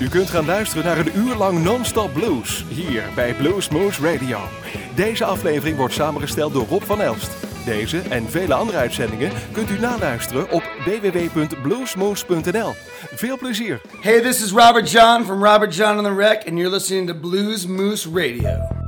U kunt gaan luisteren naar een uur lang non-stop blues hier bij Blues Moose Radio. Deze aflevering wordt samengesteld door Rob van Elst. Deze en vele andere uitzendingen kunt u naluisteren op www.bluesmoose.nl. Veel plezier. Hey, this is Robert John from Robert John on the Wreck, and you're listening to Blues Moose Radio.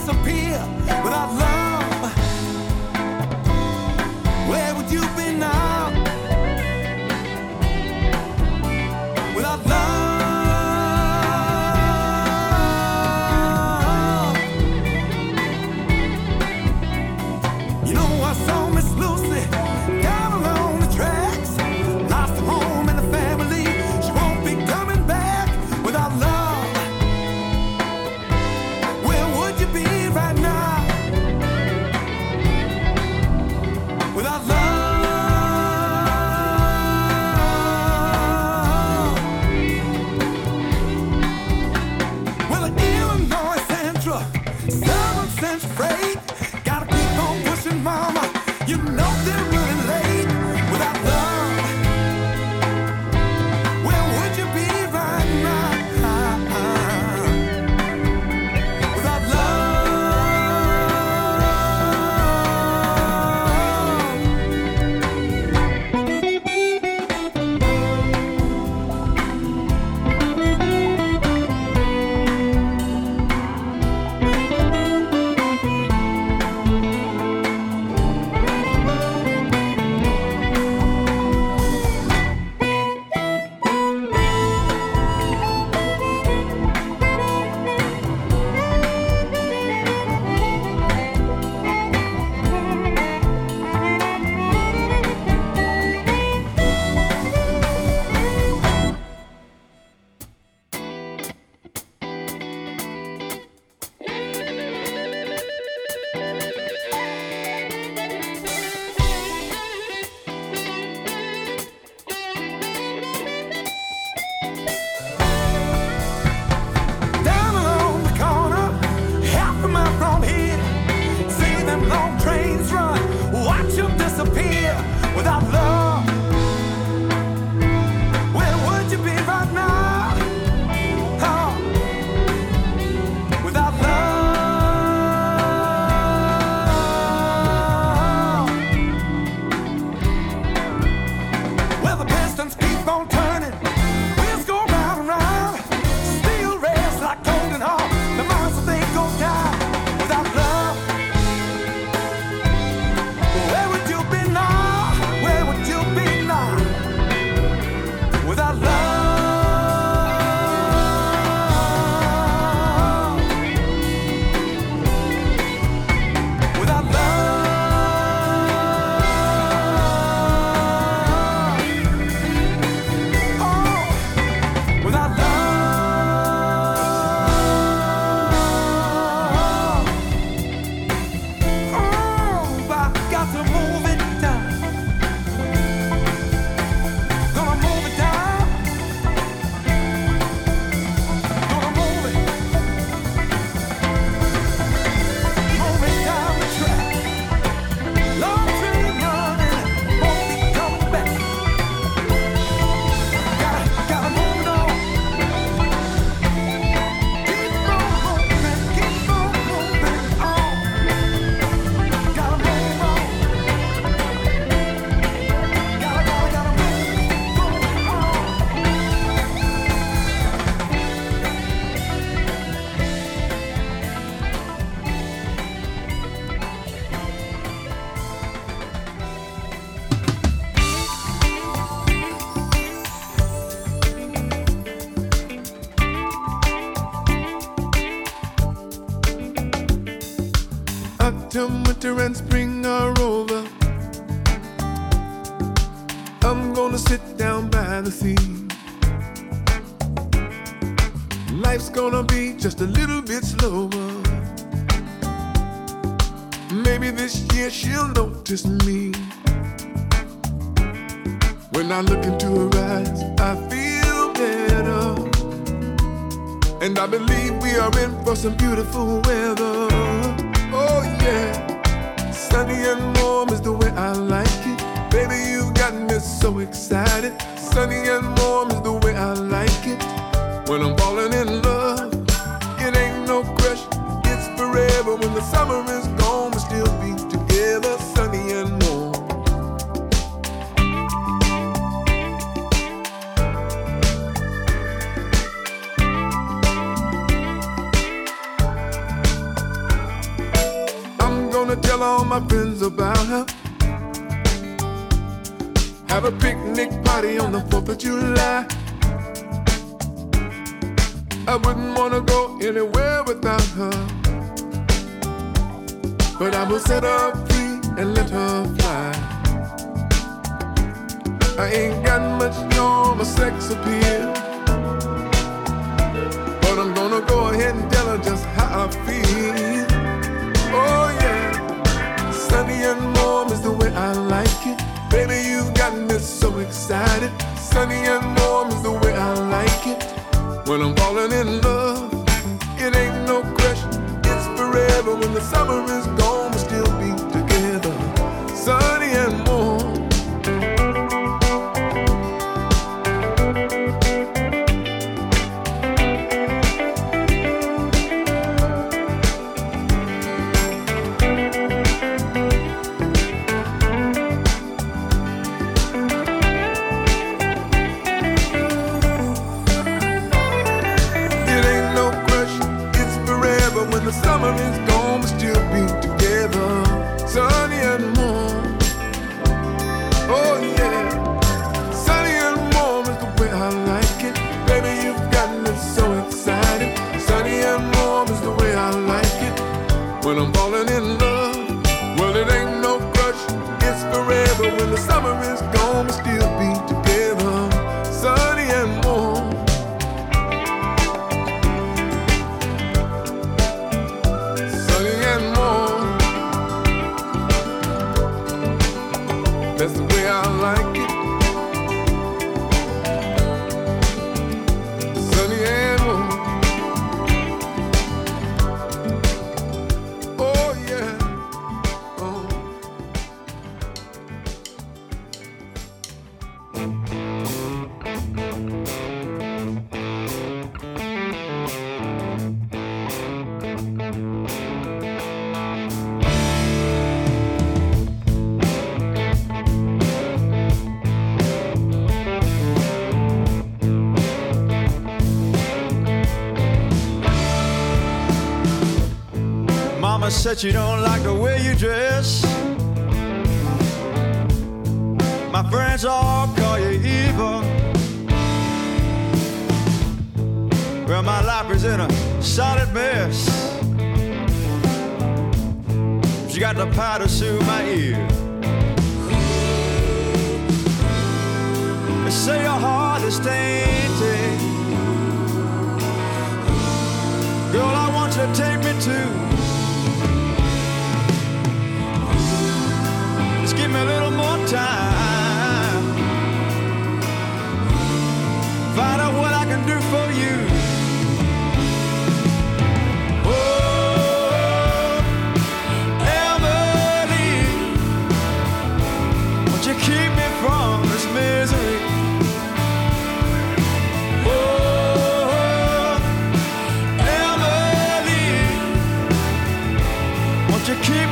disappear without love. just a little bit slower. Maybe this year she'll notice me. When I look into her eyes, I feel better. And I believe we are in for some beautiful weather. Oh, yeah. Sunny and warm is the way I like it. Baby, you got me so excited. Sunny and warm is the way I like it. When I'm summer is gone, but still be together, sunny and warm. I'm gonna tell all my friends about her. Have a picnic party on the 4th of July. I wouldn't wanna go anywhere without her. But I will set her free and let her fly. I ain't got much normal sex appeal. But I'm gonna go ahead and tell her just how I feel. Oh yeah, sunny and warm is the way I like it. Baby, you've got me so excited. Sunny and warm is the way I like it. When I'm falling in love, said you don't like the way you dress. My friends all call you evil. Well, my life is in a solid mess. She got the powder soothe my ear. They say your heart is tainted. Girl, I want you to take me to a little more time. Find out what I can do for you. Oh, Emily, won't you keep me from this misery? Oh, Emily, won't you keep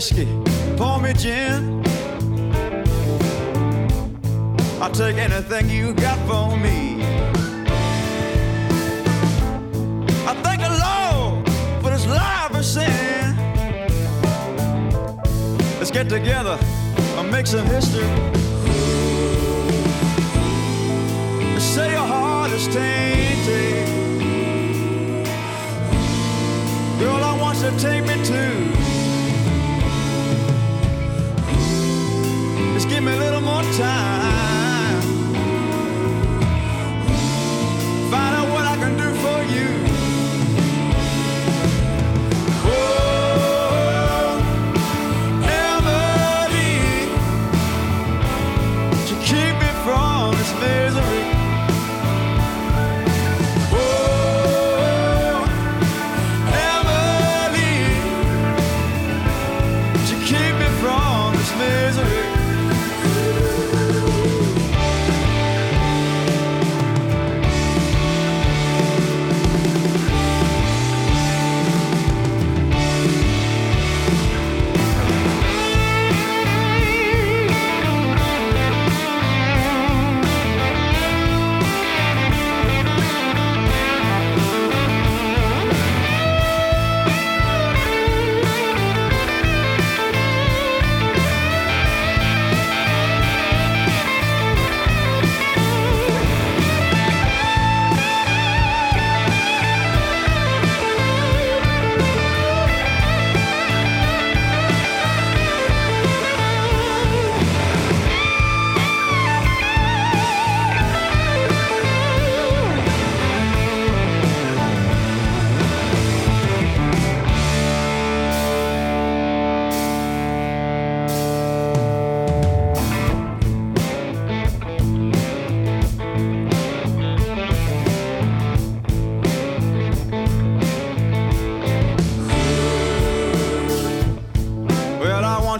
whiskey, pour me gin. I'll take anything you got for me. I thank the Lord for this life of sin. Let's get together and make some history. Say your heart is tainted. Girl, I want you to take me to. Me a little more time.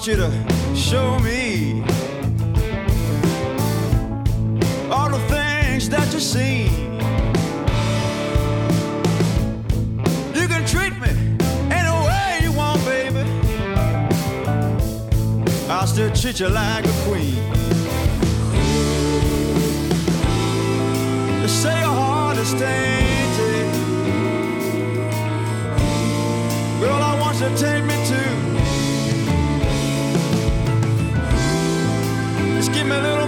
Want you to show me all the things that you see. You can treat me any way you want, baby. I'll still treat you like a queen. You say your heart is tainted. Girl, I want you to take me to. Just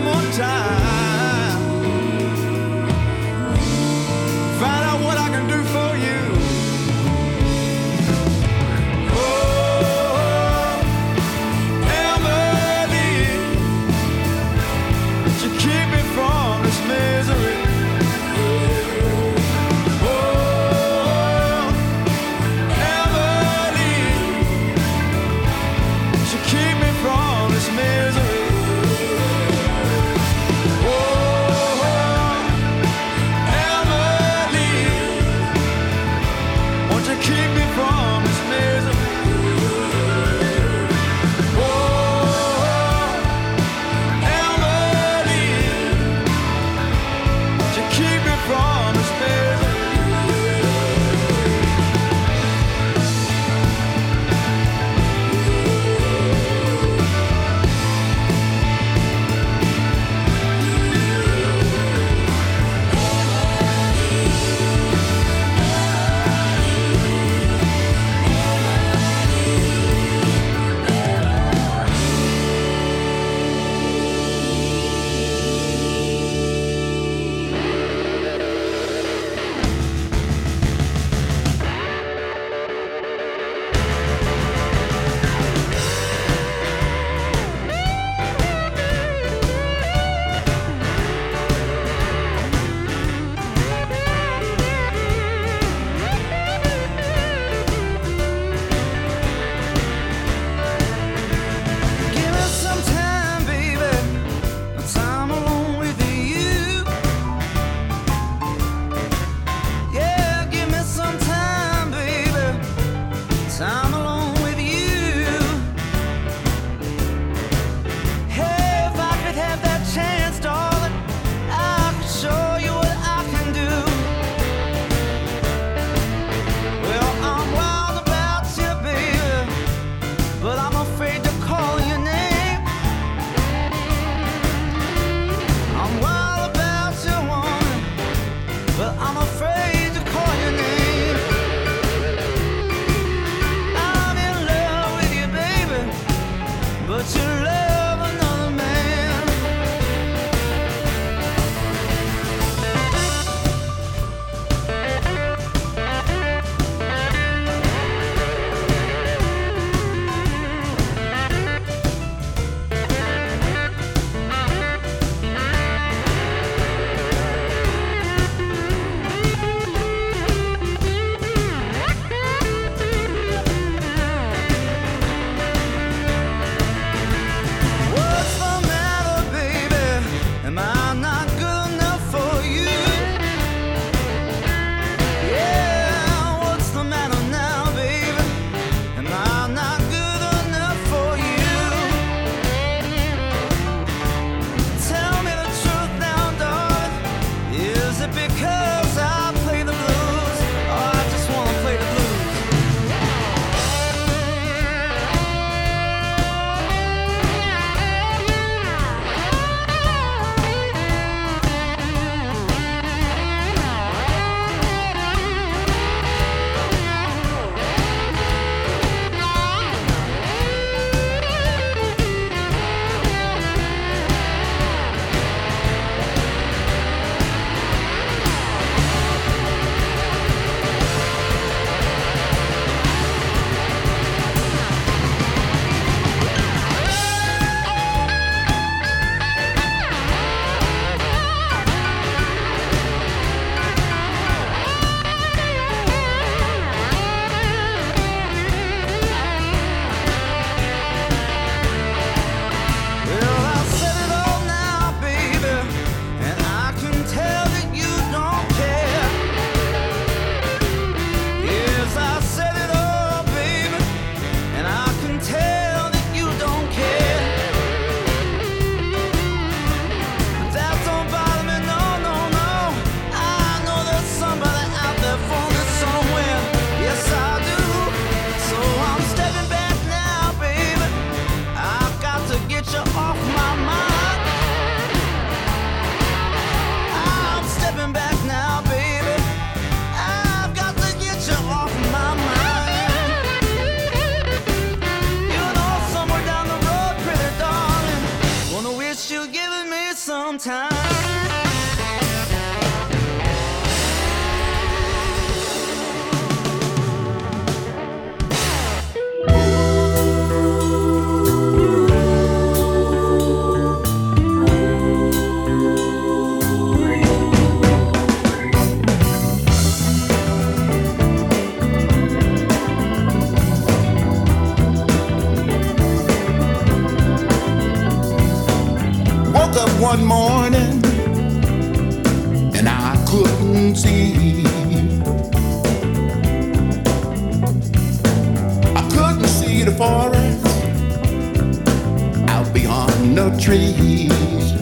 trees.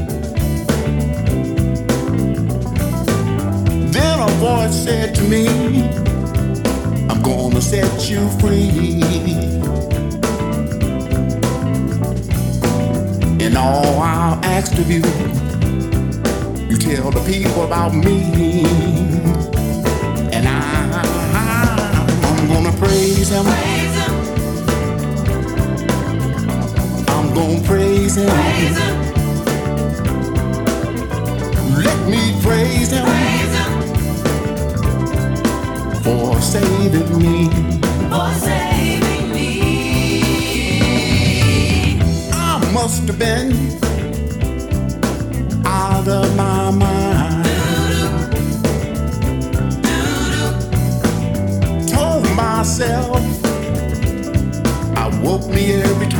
Then a voice said to me, I'm gonna set you free. And all I'll ask of you, you tell the people about me. And I, I'm gonna praise him. I'm gonna praise him. Let me praise him for saving me. I must have been out of my mind. Told myself I woke me every time.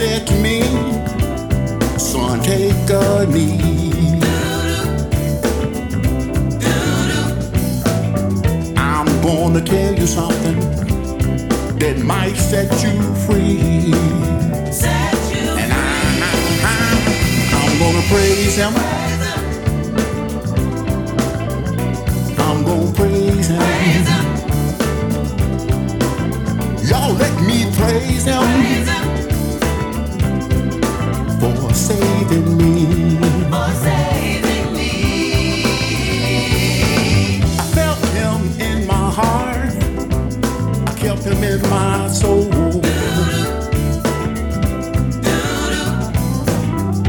Said to me, Son, take a knee. I'm gonna tell you something that might set you free. And I'm gonna praise him. I'm gonna praise him. Y'all let me praise him for saving me. I felt him in my heart. I kept him in my soul.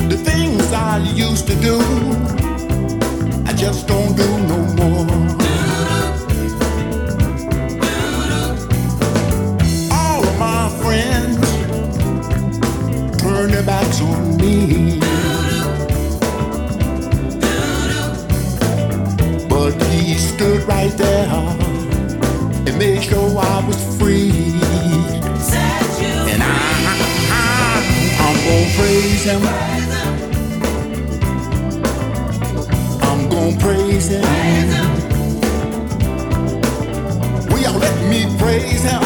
The things I used to do, I just don't do no more. All of my friends turn their backs on me. Stood right there and made sure I was free. And I, I, I'm gonna praise him. I'm gonna praise him. Will y'all let me praise him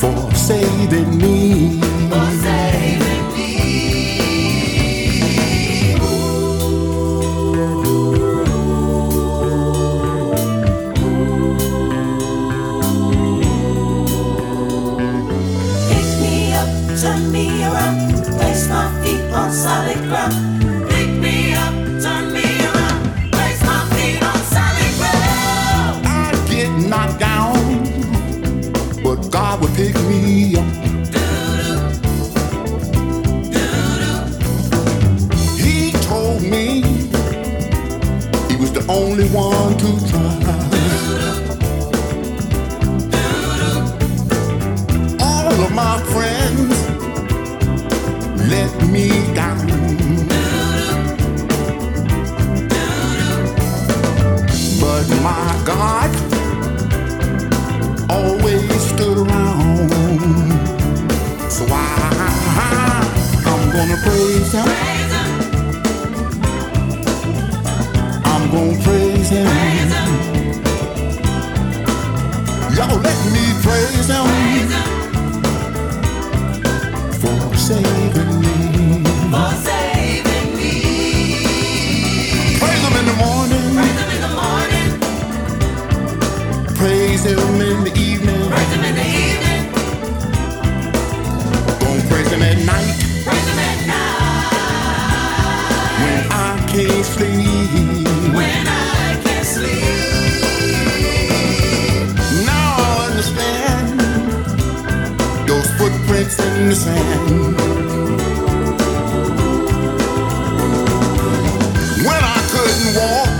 for saving me? prison. When I couldn't walk,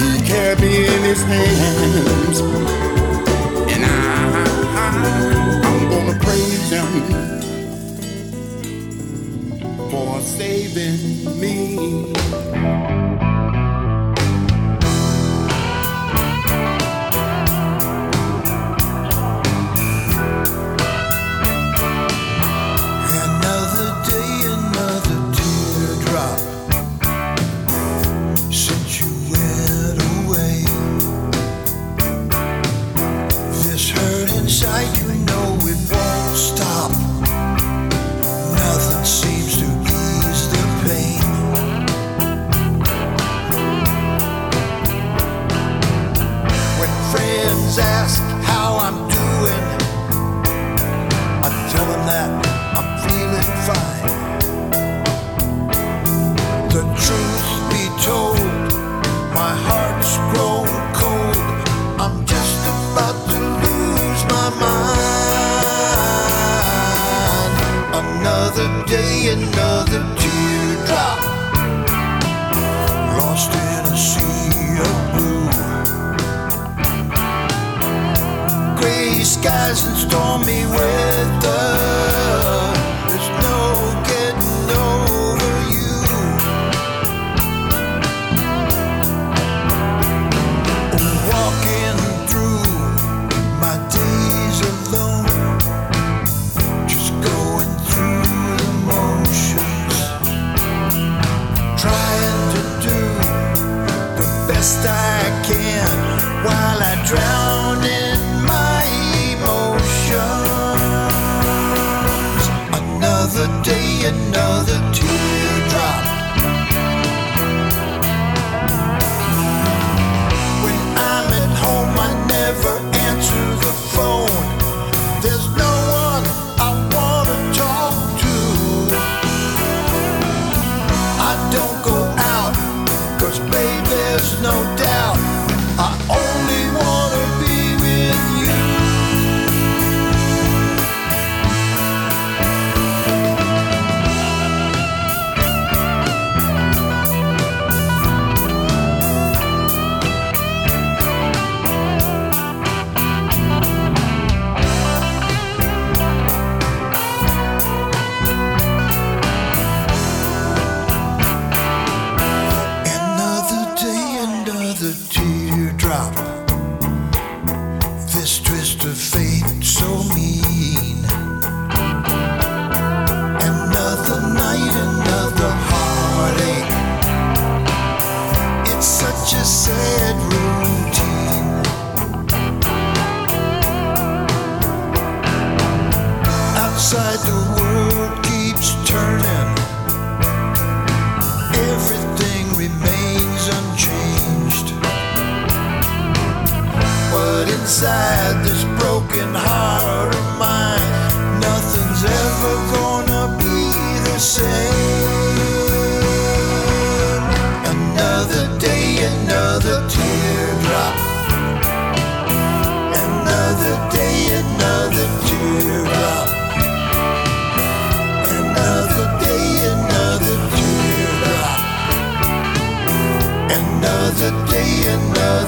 he carried me in his hands. And I, I I'm gonna praise him for saving me. best I can while I drown.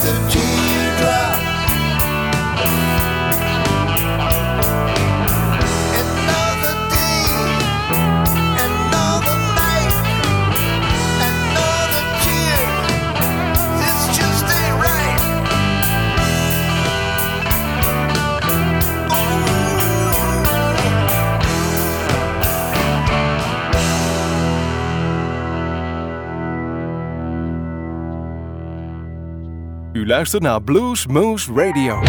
of Jesus. U luistert naar Blues Moose Radio.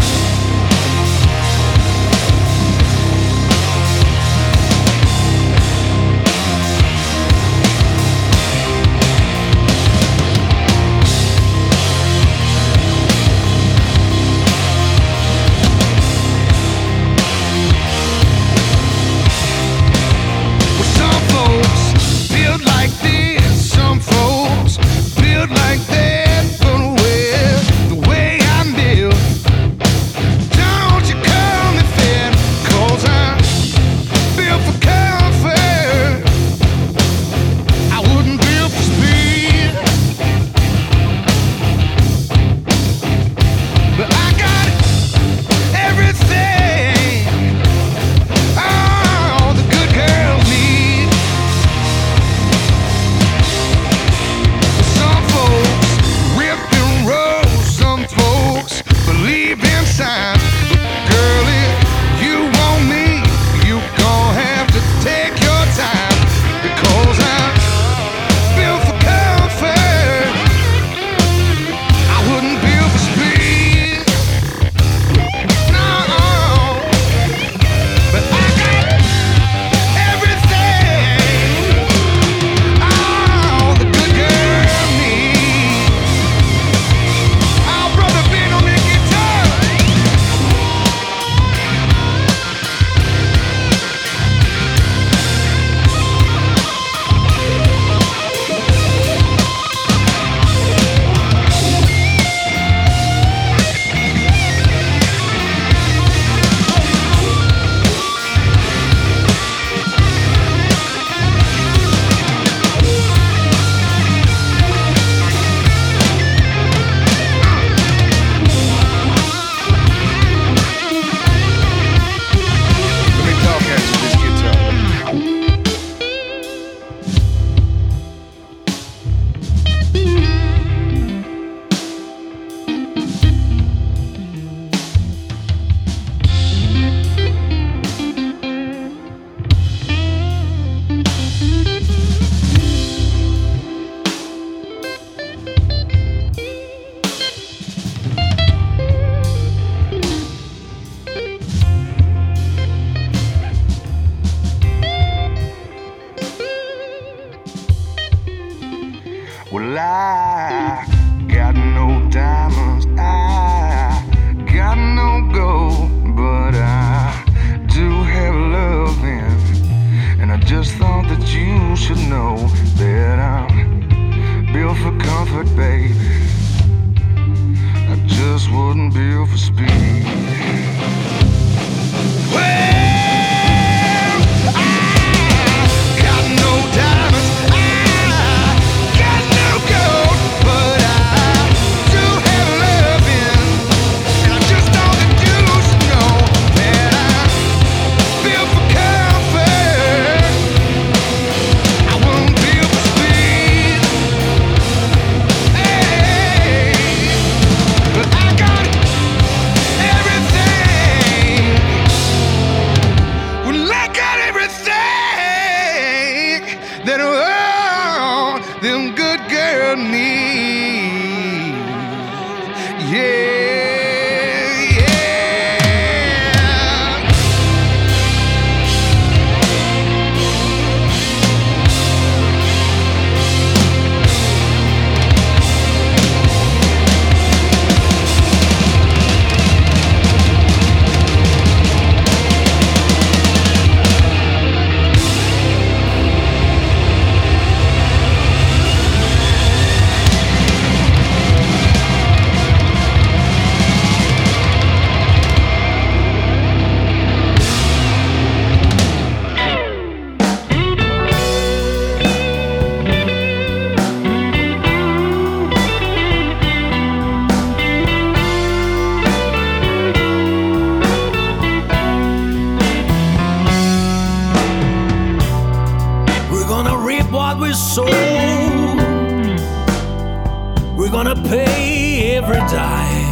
What we sow. We're gonna pay every dime.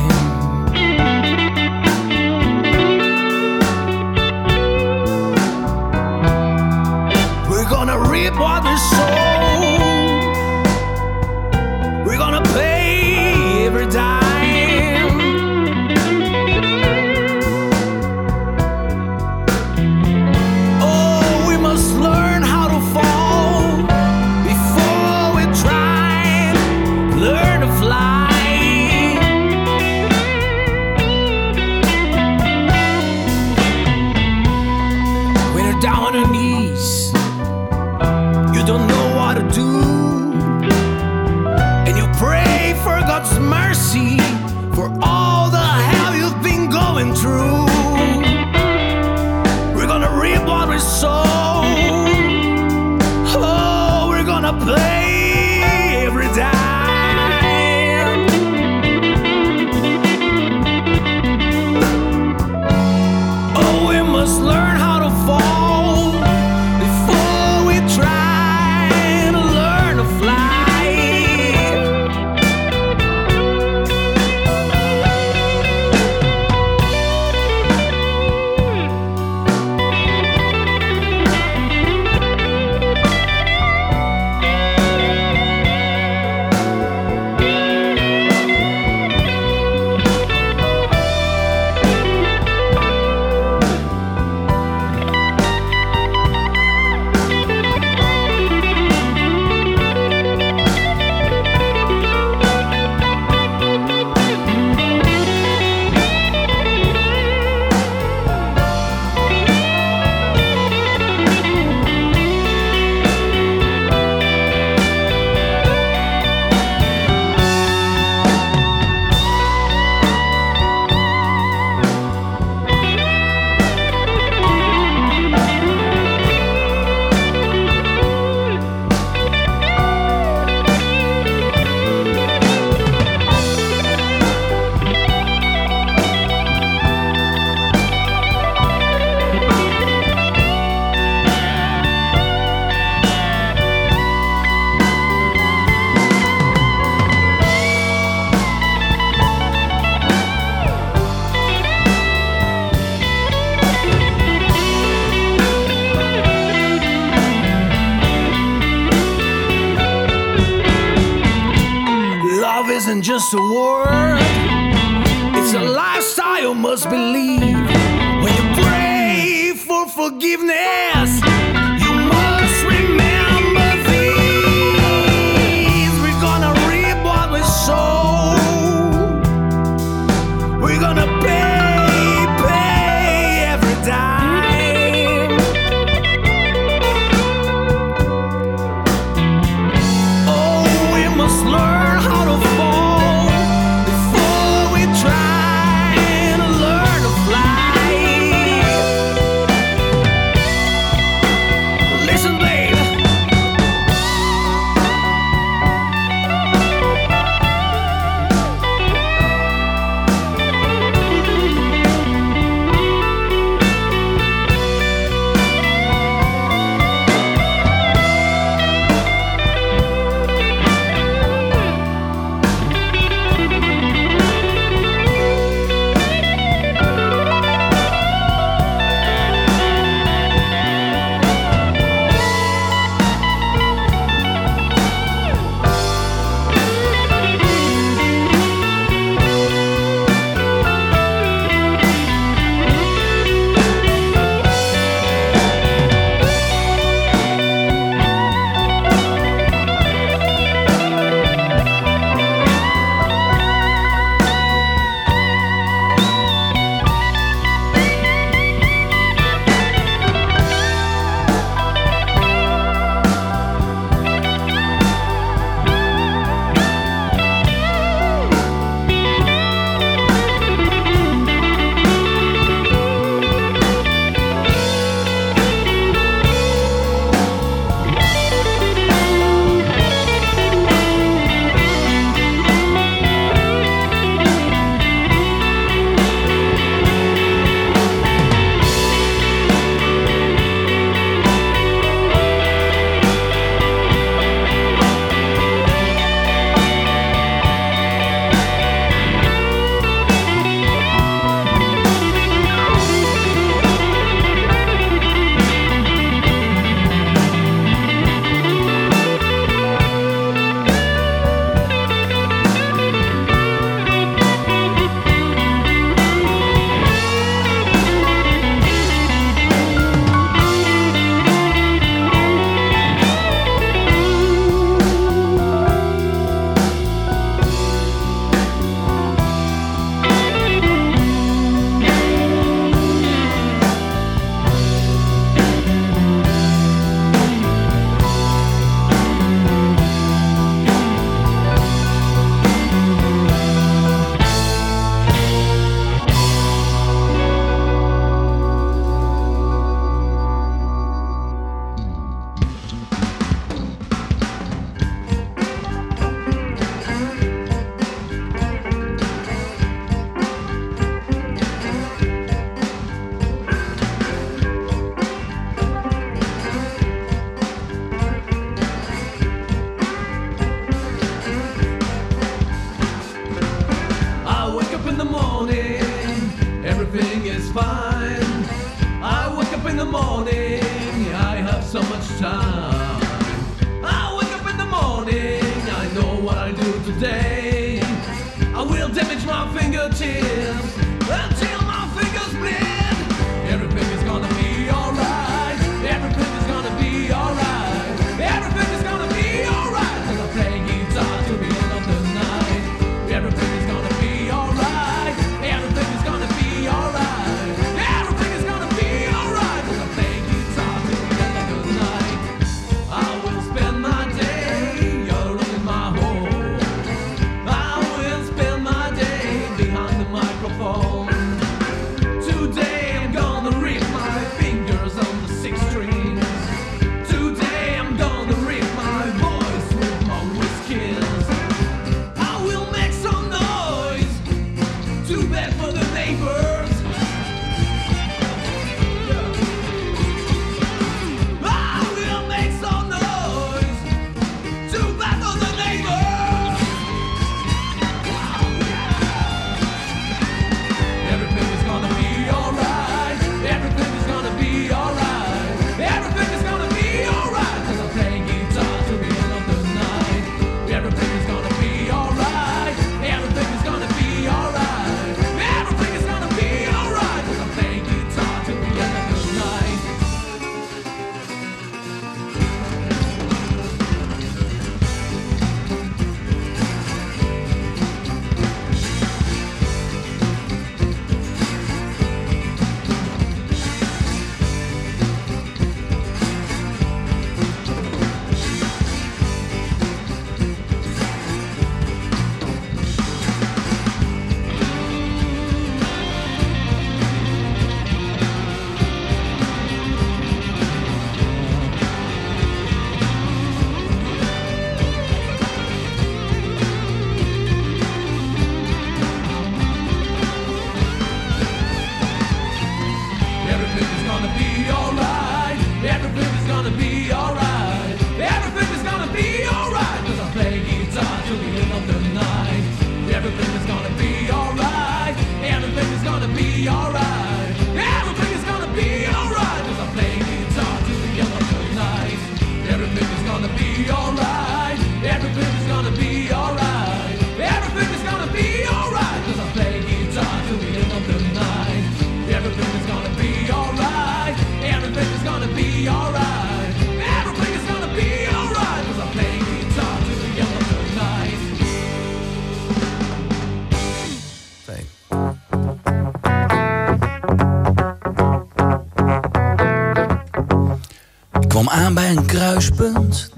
Kruispunt.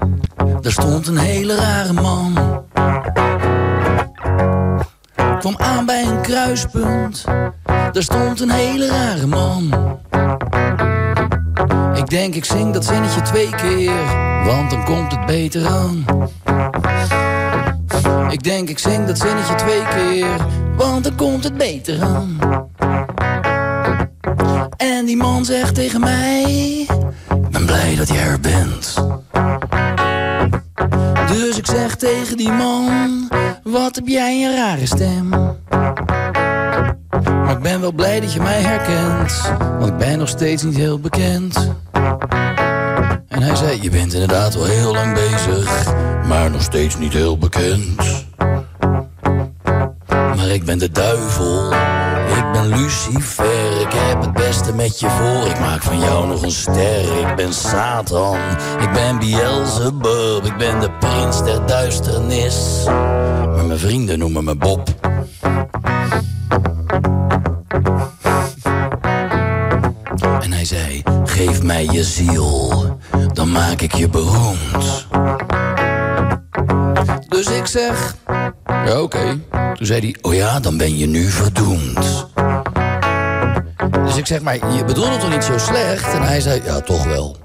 Daar stond een hele rare man. Kwam aan bij een kruispunt. Daar stond een hele rare man. Ik denk ik zing dat zinnetje twee keer, want dan komt het beter aan. Ik denk ik zing dat zinnetje twee keer, want dan komt het beter aan. En die man zegt tegen mij, ben blij dat je er bent. Zeg tegen die man, wat heb jij een rare stem. Maar ik ben wel blij dat je mij herkent, want ik ben nog steeds niet heel bekend. En hij zei, je bent inderdaad wel heel lang bezig, maar nog steeds niet heel bekend. Maar ik ben de duivel, ik ben Lucifer, ik heb het beste met je voor. Ik maak van jou nog een ster, ik ben Satan, ik ben Beelzebub, ik ben de prins der duisternis. Maar mijn vrienden noemen me Bob. En hij zei, geef mij je ziel, dan maak ik je beroemd. Dus ik zeg, ja oké. Toen zei hij, oh ja, dan ben je nu verdoemd. Dus ik zeg, maar je bedoelt het toch niet zo slecht? En hij zei, ja toch wel.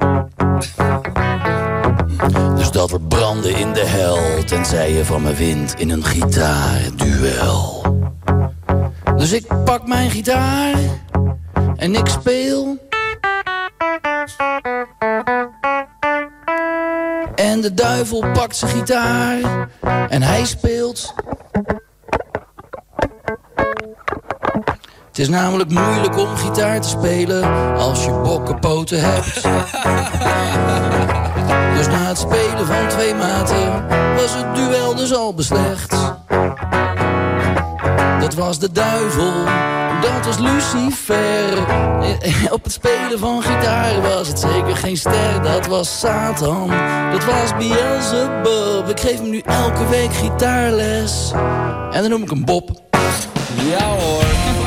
Dus dat we branden in de hel, tenzij je van me wint in een gitaarduel. Dus ik pak mijn gitaar en ik speel. En de duivel pakt zijn gitaar en hij speelt. Het is namelijk moeilijk om gitaar te spelen als je bokkenpoten hebt. Dus na het spelen van twee maten was het duel dus al beslecht. Dat was de duivel, dat was Lucifer. Op het spelen van gitaar was het zeker geen ster, dat was Satan. Dat was Beelzebub, ik geef hem nu elke week gitaarles. En dan noem ik hem Bob. Ja hoor.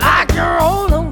like you're on the